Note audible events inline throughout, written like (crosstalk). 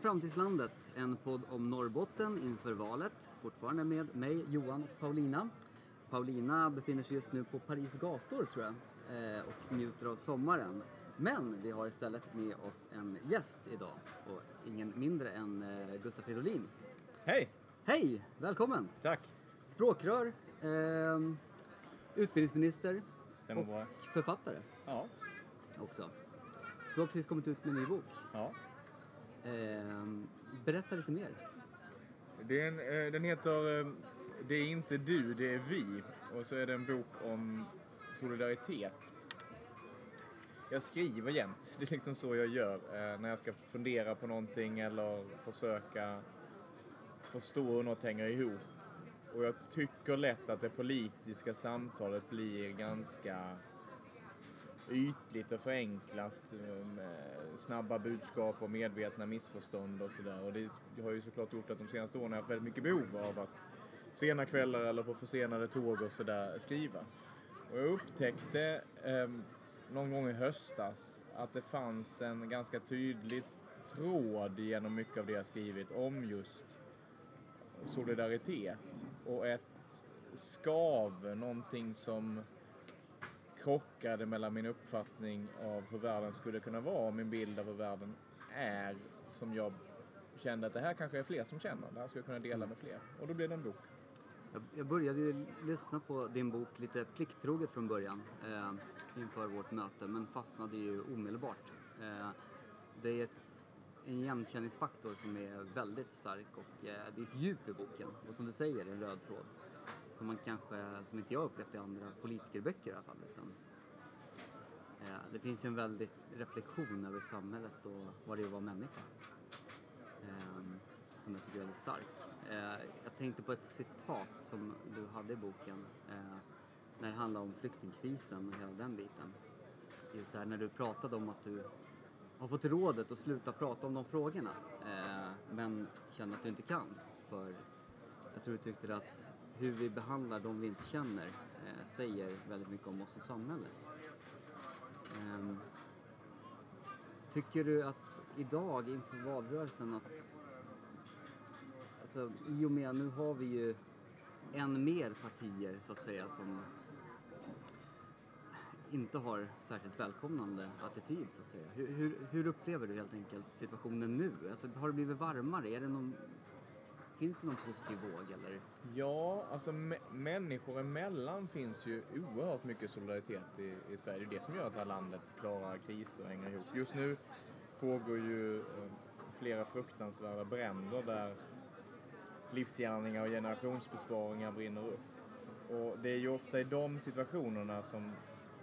Framtidslandet, en podd om Norrbotten inför valet. Fortfarande med mig, Johan och Paulina. Paulina befinner sig just nu på Paris gator, tror jag, eh, och njuter av sommaren. Men vi har istället med oss en gäst idag, och ingen mindre än eh, Gustaf Fridolin. Hej! Hej! Välkommen! Tack! Språkrör, eh, utbildningsminister Stämmer och bra. författare Ja. också. Du har precis kommit ut med en ny bok. ja. Eh, berätta lite mer. Den, eh, den heter eh, Det är inte du, det är vi. Och så är det en bok om solidaritet. Jag skriver jämt. Det är liksom så jag gör eh, när jag ska fundera på någonting eller försöka förstå hur något hänger ihop. Och jag tycker lätt att det politiska samtalet blir ganska ytligt och förenklat eh, med snabba budskap och medvetna missförstånd och sådär. Och det har ju såklart gjort att de senaste åren har jag haft väldigt mycket behov av att sena kvällar eller på försenade tåg och sådär skriva. Och jag upptäckte eh, någon gång i höstas att det fanns en ganska tydlig tråd genom mycket av det jag skrivit om just solidaritet och ett skav, någonting som krockade mellan min uppfattning av hur världen skulle kunna vara och min bild av hur världen är som jag kände att det här kanske är fler som känner. Det här skulle jag kunna dela med fler. Och då blev det en bok. Jag, började ju lyssna på din bok lite plikttroget från början eh, inför vårt möte men fastnade ju omedelbart. Eh, det är ett, en igenkänningsfaktor som är väldigt stark och eh, det är ett djup i boken och som du säger en röd tråd som man kanske, som inte jag upplevt i andra politikerböcker i alla fall. Utan, eh, det finns ju en väldigt reflektion över samhället och vad det är att vara människa. Eh, som jag tycker är väldigt stark. Eh, jag tänkte på ett citat som du hade i boken eh, när det handlar om flyktingkrisen och hela den biten. Just det här när du pratade om att du har fått rådet att sluta prata om de frågorna eh, men känner att du inte kan för jag tror du tyckte att hur vi behandlar de vi inte känner eh, säger väldigt mycket om oss som samhälle. Eh, tycker du att idag inför valrörelsen att alltså, i och med nu har vi ju än mer partier så att säga som inte har särskilt välkomnande attityd så att säga. Hur, hur, hur upplever du helt enkelt situationen nu? Alltså, har det blivit varmare? Är det någon, finns det någon positiv våg eller? Ja, alltså mä- människor emellan finns ju oerhört mycket solidaritet i, i Sverige. Det är det som gör att det här landet klarar kriser och hänger ihop. Just nu pågår ju eh, flera fruktansvärda bränder där livsgärningar och generationsbesparingar brinner upp. Och det är ju ofta i de situationerna som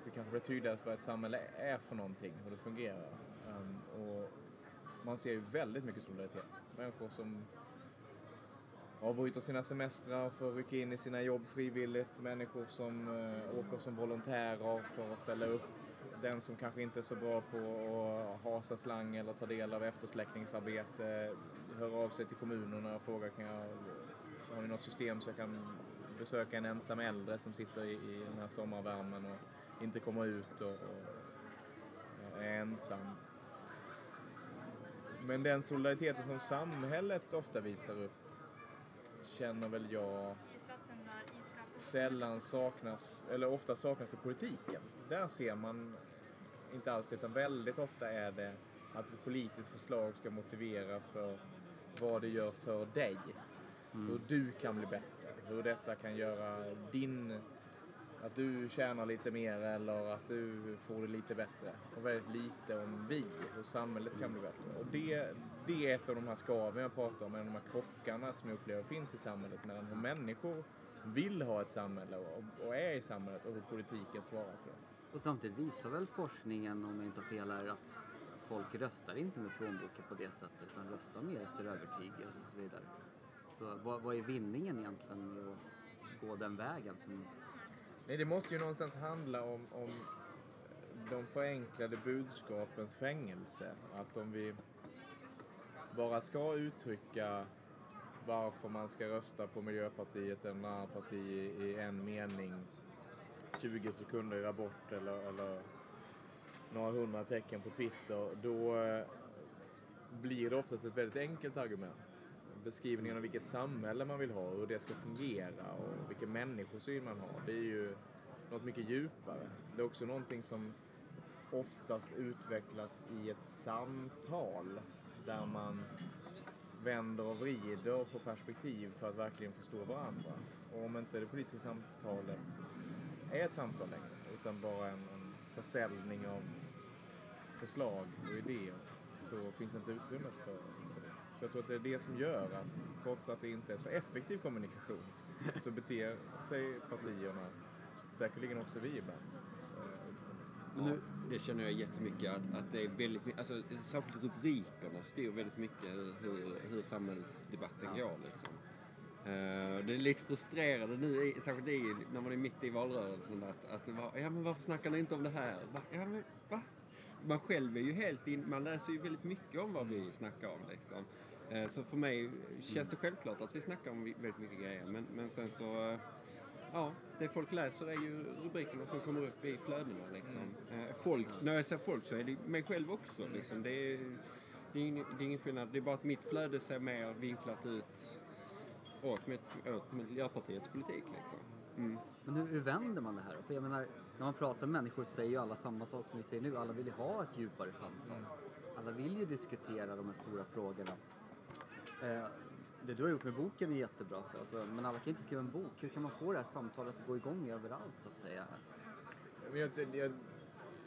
det kanske blir tydligast vad ett samhälle är för någonting, hur det fungerar. Ehm, och man ser ju väldigt mycket solidaritet. Människor som avbryter sina semestrar för att rycka in i sina jobb frivilligt. Människor som eh, åker som volontärer för att ställa upp. Den som kanske inte är så bra på att hasa slang eller ta del av eftersläckningsarbete hör av sig till kommunerna och frågar kan jag, har ni något system så jag kan besöka en ensam äldre som sitter i, i den här sommarvärmen och inte kommer ut och, och är ensam. Men den solidariteten som samhället ofta visar upp känner väl jag sällan saknas, eller ofta saknas i politiken. Där ser man inte alls det, utan väldigt ofta är det att ett politiskt förslag ska motiveras för vad det gör för dig. Hur du kan bli bättre, hur detta kan göra din, att du tjänar lite mer eller att du får det lite bättre. Och väldigt lite om vi, hur samhället kan bli bättre. Och det, det är ett av de här skaven jag pratar om, en av de här krockarna som jag upplever finns i samhället mellan hur människor vill ha ett samhälle och, och är i samhället och hur politiken svarar på det. Och samtidigt visar väl forskningen, om jag inte har fel här, att folk röstar inte med plånboken på det sättet utan röstar mer efter övertygelse och så vidare. Så vad, vad är vinningen egentligen med att gå den vägen? Som, Nej, det måste ju någonstans handla om, om de förenklade budskapens fängelse. Att om vi bara ska uttrycka varför man ska rösta på Miljöpartiet eller något annat parti i, en mening, 20 sekunder i rapport eller, eller några hundra tecken på Twitter, då, eh, blir det oftast ett väldigt enkelt argument. Beskrivningen av vilket samhälle man vill ha, och hur det ska fungera och vilken människosyn man har. Det är ju något mycket djupare. Det är också någonting som oftast utvecklas i ett samtal där man vänder och vrider på perspektiv för att verkligen förstå varandra. Och om inte det politiska samtalet är ett samtal längre, utan bara en, en försäljning av förslag och idéer, så finns det inte utrymmet för, för det. Så jag tror att det är det som gör att, trots att det inte är så effektiv kommunikation, så beter sig partierna, säkerligen också vi ibland, eh, utifrån det. Ja, det känner jag jättemycket att, att det är väldigt alltså särskilt rubrikerna styr väldigt mycket hur, hur samhällsdebatten går liksom. Eh, det är lite frustrerande nu, särskilt i, när man är mitt i valrörelsen, att, att ja men varför snackar ni inte om det här? Va? Ja, men, va? Man själv är ju helt in, man läser ju väldigt mycket om vad vi snackar om liksom. Eh, Så för mig känns det självklart att vi snackar om väldigt mycket grejer, men, men sen så eh, Ja, det folk läser är ju rubrikerna som kommer upp i flödena liksom. Eh, Folk, när jag säger folk så är det mig själv också liksom. Det är, det är, ingen, det är ingen skillnad. Det är bara att mitt flöde ser mer vinklat ut åt, mitt- åt Miljöpartiets politik liksom. Mm. Men hur, hur vänder man det här? För jag menar, när man pratar med människor säger ju alla samma sak som vi säger nu. Alla vill ju ha ett djupare samtal. Alla vill ju diskutera de här stora frågorna. Eh, det du har gjort med boken är jättebra, för, alltså, men alla kan ju inte skriva en bok. Hur kan man få det här samtalet att gå igång överallt så att säga? Jag, Jag, jag,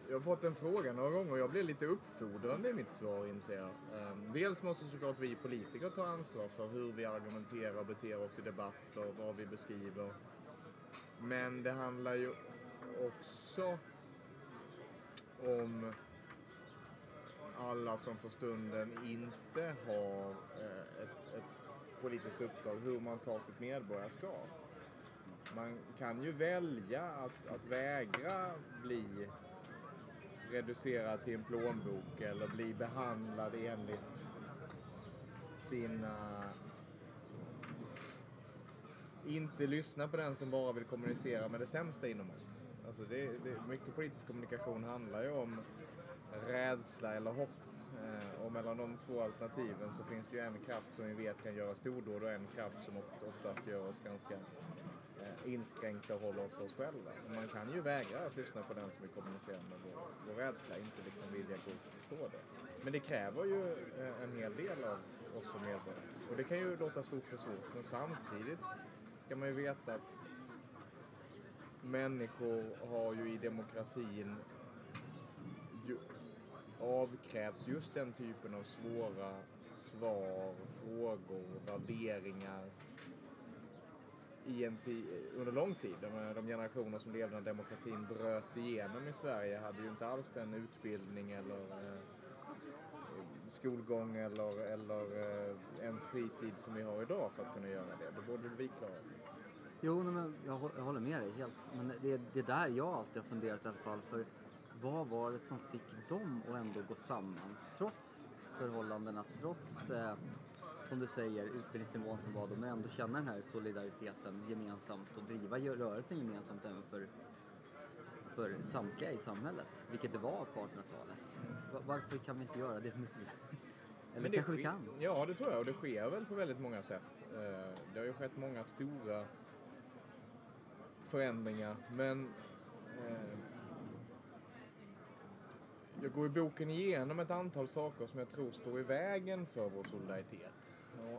jag har fått en fråga några gånger och jag blir lite uppfordrande i mitt svar inser jag. Ehm, dels måste såklart vi politiker ta ansvar för hur vi argumenterar och beter oss i debatt och vad vi beskriver. Men det handlar ju också om alla som för stunden inte har eh, ett politiskt uppdrag, hur man tar sitt medborgarskap. Man kan ju välja att, att vägra bli reducerad till en plånbok eller bli behandlad enligt sina... Inte lyssna på den som bara vill kommunicera med det sämsta inom oss. Alltså det, det, mycket politisk kommunikation handlar ju om rädsla eller hopp. Eh, och mellan de två alternativen så finns det ju en kraft som vi vet kan göra stordåd och en kraft som oftast gör oss ganska eh, inskränkta och håller oss för oss själva. Och man kan ju vägra att lyssna på den som vill kommunicera med vår, vår rädsla, inte liksom vilja gå på det. Men det kräver ju eh, en hel del av oss som medborgare. Och det kan ju låta stort och svårt, men samtidigt ska man ju veta att människor har ju i demokratin avkrävs just den typen av svåra svar, frågor, värderingar i en under lång tid. De generationer som levde när demokratin bröt igenom i Sverige hade ju inte alls den utbildning eller eh, skolgång eller, eller eh, ens fritid som vi har idag för att kunna göra det. Det borde vi klara. Jo, men jag, håller med dig helt. Men det, det är där jag alltid har funderat i alla fall. För vad var det som fick dem att ändå gå samman? Trots förhållandena, trots eh, som du säger utbildningsnivån som var då, men ändå känna den här solidariteten gemensamt och driva rörelsen gemensamt även för, för samtliga i samhället, vilket det var på 1800-talet. Va- Varför kan vi inte göra det nu? (laughs) Eller Men det kanske vi kan? Ja, det tror jag. Och det sker väl på väldigt många sätt. Eh, Det har ju skett många stora förändringar. Men eh, jag går i boken igenom ett antal saker som jag tror står i vägen för vår solidaritet.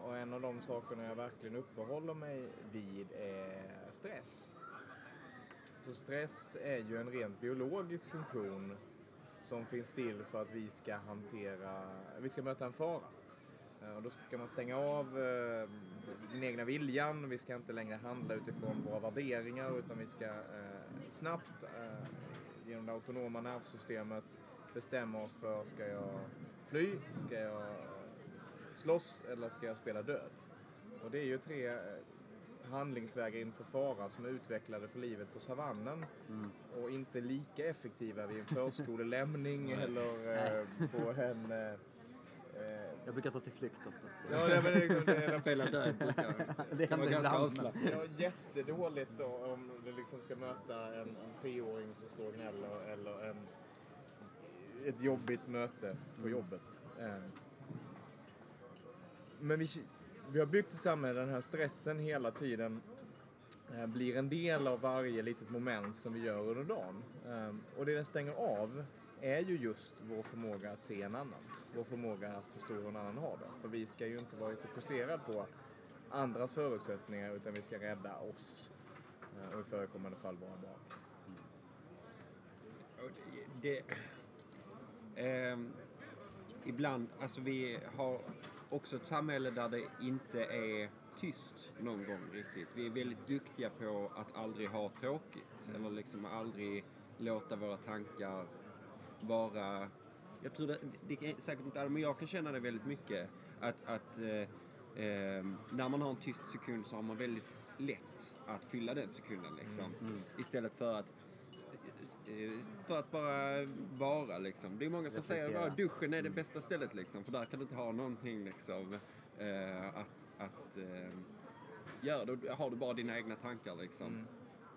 Och- en av de sakerna jag verkligen uppehåller mig vid är stress. Så stress är ju en rent biologisk funktion som finns till för att vi ska hantera, vi ska möta en fara. Eh, och då ska man stänga av eh, den egna viljan, vi ska inte längre handla utifrån våra värderingar utan vi ska eh, snabbt genom det autonoma nervsystemet bestämma oss för, ska jag fly, ska jag eh, slåss eller ska jag spela död? Och det är ju tre eh, handlingsvägar inför fara som är utvecklade för livet på savannen och inte lika effektiva vid en förskolelämning (laughs) eller eh, på en... Eh, eh, Jag brukar ta till flykt oftast. ja, det, men det, är liksom- det, är- Spela död brukar (laughs) Det kan vara händer ganska ibland. avslappnat. det är jättedåligt då, om du liksom ska möta en, en treåring som står och gnäller eller en, ett jobbigt möte på jobbet. Ehm. Men vi, vi har byggt ett samhälle där den här stressen hela tiden eh, blir en del av varje litet moment som vi gör under dagen. Ehm, och det den stänger av är ju just vår förmåga att se en annan. Vår förmåga att förstå hur en annan har det. För vi ska ju inte vara fokuserade på andras förutsättningar utan vi ska rädda oss. Eh, och i förekommande fall våra barn. Det, ehm, ibland, alltså vi har också ett samhälle där det inte är tyst någon gång riktigt. Vi är väldigt duktiga på att aldrig ha tråkigt. Eller liksom aldrig låta våra tankar vara... Jag tror det, det är säkert inte alla, men jag kan känna det väldigt mycket. Att, att eh, eh, när man har en tyst sekund så har man väldigt lätt att fylla den sekunden liksom. Istället för att eh, för att bara vara liksom. Det är många som säger att duschen är det bästa stället liksom. För där kan du inte ha någonting liksom eh, att, att eh, göra. Då har du bara dina egna tankar liksom.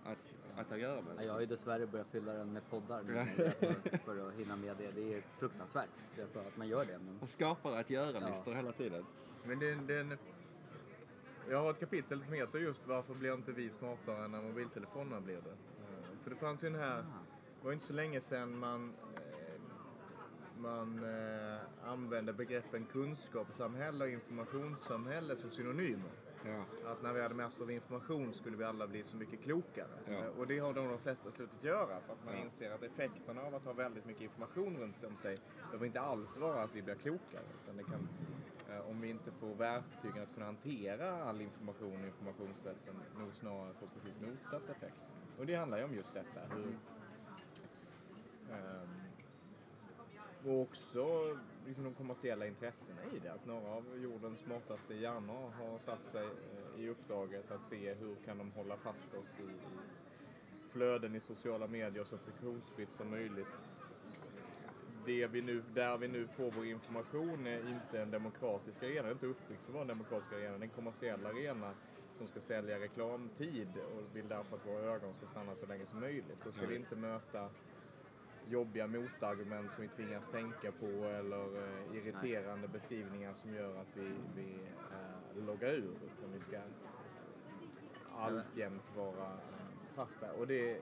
Att, att ha att göra med. Ja, Jag har ju dessvärre börjat fylla den med poddar nu, Ja. (laughs) alltså, för att hinna med det. Det är fruktansvärt det är så att man gör det. Men... Man skapar att göra-listor hela tiden. Men det, det, jag har ett kapitel som heter just Varför blir inte vi smartare när mobiltelefonerna blir det? Eh, För det fanns ju den här, det var inte så länge sedan man, eh, man eh, använde begreppen kunskapssamhälle och informationssamhälle som synonymer. Ja. Att när vi hade mest av information skulle vi alla bli så mycket klokare. Ja. Eh, Och det har nog de flesta slutat göra för att man Ja. inser att effekterna av att ha väldigt mycket information runt sig om sig behöver inte alls vara att vi blir klokare. Utan det kan, om vi inte får verktygen att kunna hantera all information och informationsstressen nog snarare få precis motsatt effekt. Och det handlar ju om just detta. Hur, och också liksom de kommersiella intressena i det. Att några av jordens smartaste hjärnor har satt sig eh, i uppdraget att se hur kan de hålla fast oss i, flöden i sociala medier så friktionsfritt som möjligt. Det vi nu, där vi nu får vår information är inte en demokratisk arena, det är inte uppbyggt för att vara en demokratisk arena, det är en kommersiell arena som ska sälja reklamtid och vill därför att våra ögon ska stanna så länge som möjligt. Då ska vi inte möta jobbiga motargument som vi tvingas tänka på eller eh, irriterande beskrivningar som gör att vi, vi eh, loggar ur. Utan vi ska alltjämt vara eh, fast där. Och det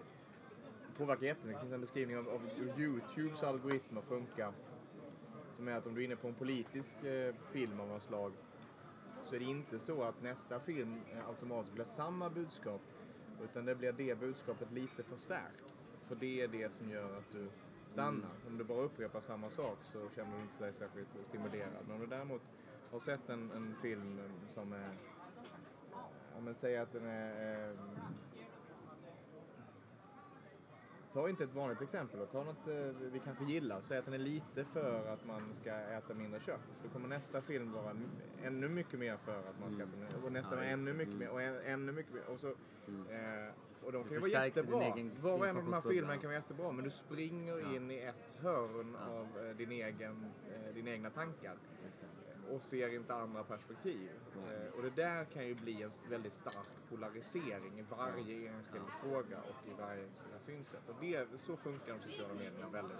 påverkar jättemycket. Det finns en beskrivning av, av Youtubes algoritmer funkar. Som är att om du är inne på en politisk eh, film av något slag så är det inte så att nästa film eh, automatiskt blir samma budskap utan det blir det budskapet lite förstärkt. För det är det som gör att du stannar. Om du bara upprepar samma sak så känner du inte dig särskilt stimulerad. Men om du däremot har sett en, en film som är, om man säger att den är eh, Ta inte ett vanligt exempel då. Ta något eh, vi kanske gillar. Säg att den är lite för att man ska äta mindre kött. Då kommer nästa film vara ännu mycket mer för att man ska äta mindre. Och nästa Ja, ännu mycket mer. Och än, ännu mycket mer. Och, så, eh, och de kan ju vara jättebra. Var och en av de här filmerna kan vara jättebra. Men du springer Ja. in i ett hörn av eh, din egen, eh, dina egna tankar. Och ser inte andra perspektiv. Eh, och det där kan ju bli en väldigt stark polarisering i varje enskild fråga och i varje synsätt. Och det, så funkar de sociala medierna väldigt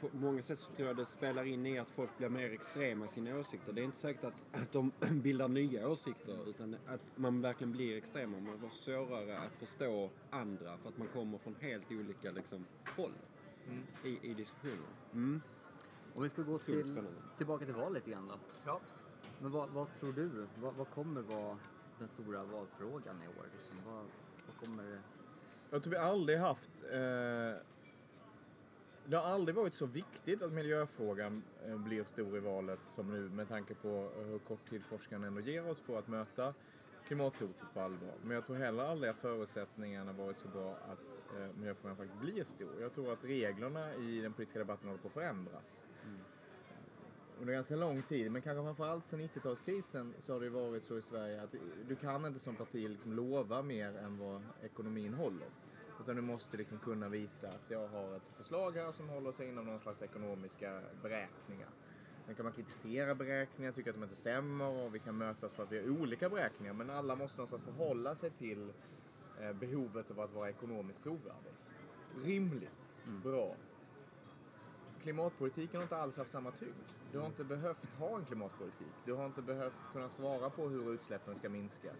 På många sätt så tror jag det spelar in i att folk blir mer extrema i sina åsikter. Det är inte säkert att, att de (clears throat) bildar nya åsikter utan att man verkligen blir extrema. Man får svårare att förstå andra för att man kommer från helt olika liksom, håll i, i diskussioner. Mm. Om vi ska gå till, tillbaka till valet igen då. Ja. Men vad, vad tror du? Vad, vad kommer vara den stora valfrågan i år? Liksom? Vad, vad kommer... Jag tror vi aldrig haft... Eh, det har aldrig varit så viktigt att miljöfrågan eh, blir stor i valet som nu med tanke på hur kort tid forskarna ändå ger oss på att möta klimathotet på allvar. Men jag tror heller aldrig att förutsättningarna varit så bra att eh, miljöfrågan faktiskt blir stor. Jag tror att reglerna i den politiska debatten håller på att förändras. Under ganska lång tid, men kanske framförallt sedan 90-talskrisen så har det varit så i Sverige att du kan inte som parti liksom lova mer än vad ekonomin håller. Utan du måste liksom kunna visa att jag har ett förslag här som håller sig inom någon slags ekonomiska beräkningar. Sen kan man kritisera beräkningar, tycka att de inte stämmer och vi kan mötas för att vi har olika beräkningar. Men alla måste någonstans förhålla sig till eh, behovet av att vara ekonomiskt trovärdig. Rimligt, bra. klimatpolitiken har inte alls haft samma tyngd. Du har inte behövt ha en klimatpolitik. Du har inte behövt kunna svara på hur utsläppen ska minska.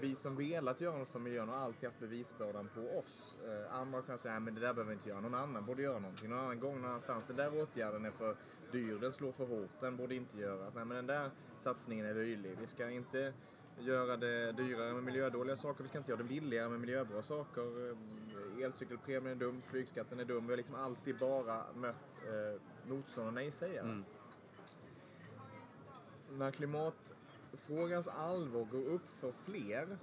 Vi som velat göra något för miljön har alltid haft bevisbördan på oss. Eh, andra kan säga, men det där behöver vi inte göra. Någon annan borde göra någonting. Någon annan gång, någon annanstans. Den där åtgärden är för dyr, den slår för hårt, den borde inte göras. Nej, men den där satsningen är löjlig. Vi ska inte göra det dyrare med miljödåliga saker. Vi ska inte göra det billigare med miljöbra saker. Eh, Elcykelpremien är dum, flygskatten är dum. Vi har liksom alltid bara mött eh, motstånd och nej-sägare. Mm. När Frågans allvar går upp för fler,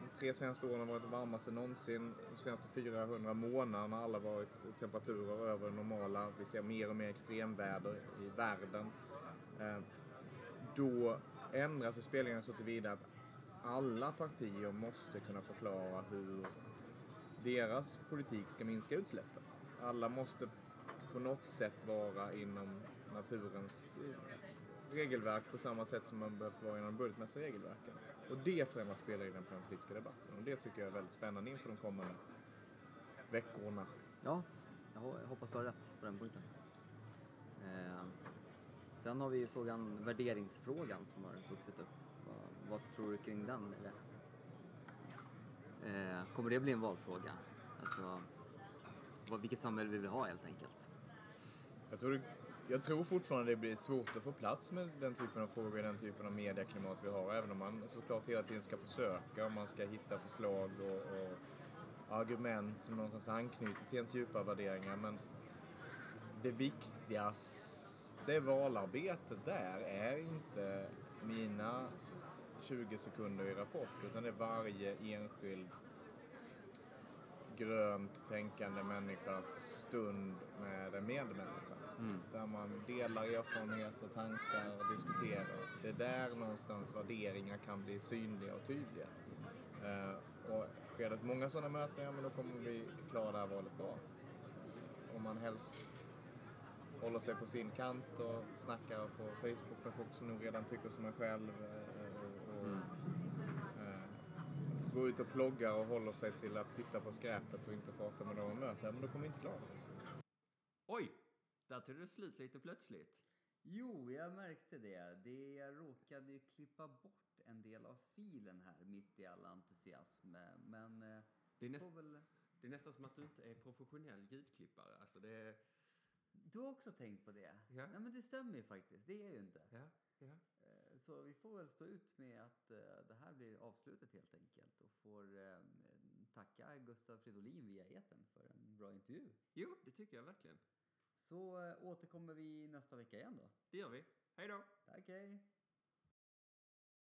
de tre senaste åren har varit de varmaste någonsin, de senaste 400 månaderna har alla varit temperaturer över det normala, vi ser mer och mer extremväder i världen. Ehm, då ändras ju spelreglerna så tillvida att alla partier måste kunna förklara hur deras politik ska minska utsläppen. Alla måste på något sätt vara inom naturens eh, regelverk på samma sätt som man behövt vara inom de budgetmässiga regelverken. Och det förändrar spelreglerna på den politiska debatten. Och det tycker jag är väldigt spännande inför de kommande veckorna. Ja, jag ho- jag hoppas du har rätt på den punkten. Eh, sen har vi ju frågan, värderingsfrågan som har vuxit upp. Vad, vad tror du kring den? Eh, kommer det bli en valfråga? Alltså, vad, vilket samhälle vi vill ha helt enkelt? Jag tror, jag tror fortfarande det blir svårt att få plats med den typen av frågor i den typen av medieklimat vi har. Även om man såklart hela tiden ska försöka och man ska hitta förslag och, och argument som någonstans anknyter till ens djupa värderingar. Men det viktigaste valarbetet där är inte mina 20 sekunder i Rapport utan det är varje enskild grönt tänkande människas stund med en medmänniska. Där man delar erfarenheter, tankar och diskuterar. Det är där någonstans värderingar kan bli synliga och tydliga. Eh, och sker det många sådana möten, ja men då kommer vi klara det här valet bra. Om man helst håller sig på sin kant och snackar på Facebook med folk som nog redan tycker som en själv. eh, går ut och ploggar och håller sig till att titta på skräpet och inte prata med någon möter, men då kommer vi inte klara det. Oj! Där tog det slut lite plötsligt. Jo, jag märkte det. det. Jag råkade ju klippa bort en del av filen här mitt i all entusiasm. Men eh, Det är, näst, väl... det är nästan som att du inte är professionell ljudklippare. Alltså det är... Du har också tänkt på det? Ja. Nej, men det stämmer ju faktiskt. Det är jag ju inte. Ja, ja. Så vi får väl stå ut med att eh, det här blir avslutet helt enkelt och får eh, tacka Gustav Fridolin via eten för en bra intervju. Jo, det tycker jag verkligen. Så eh, återkommer vi nästa vecka igen då. Det gör vi. Hej då! Tack, hej!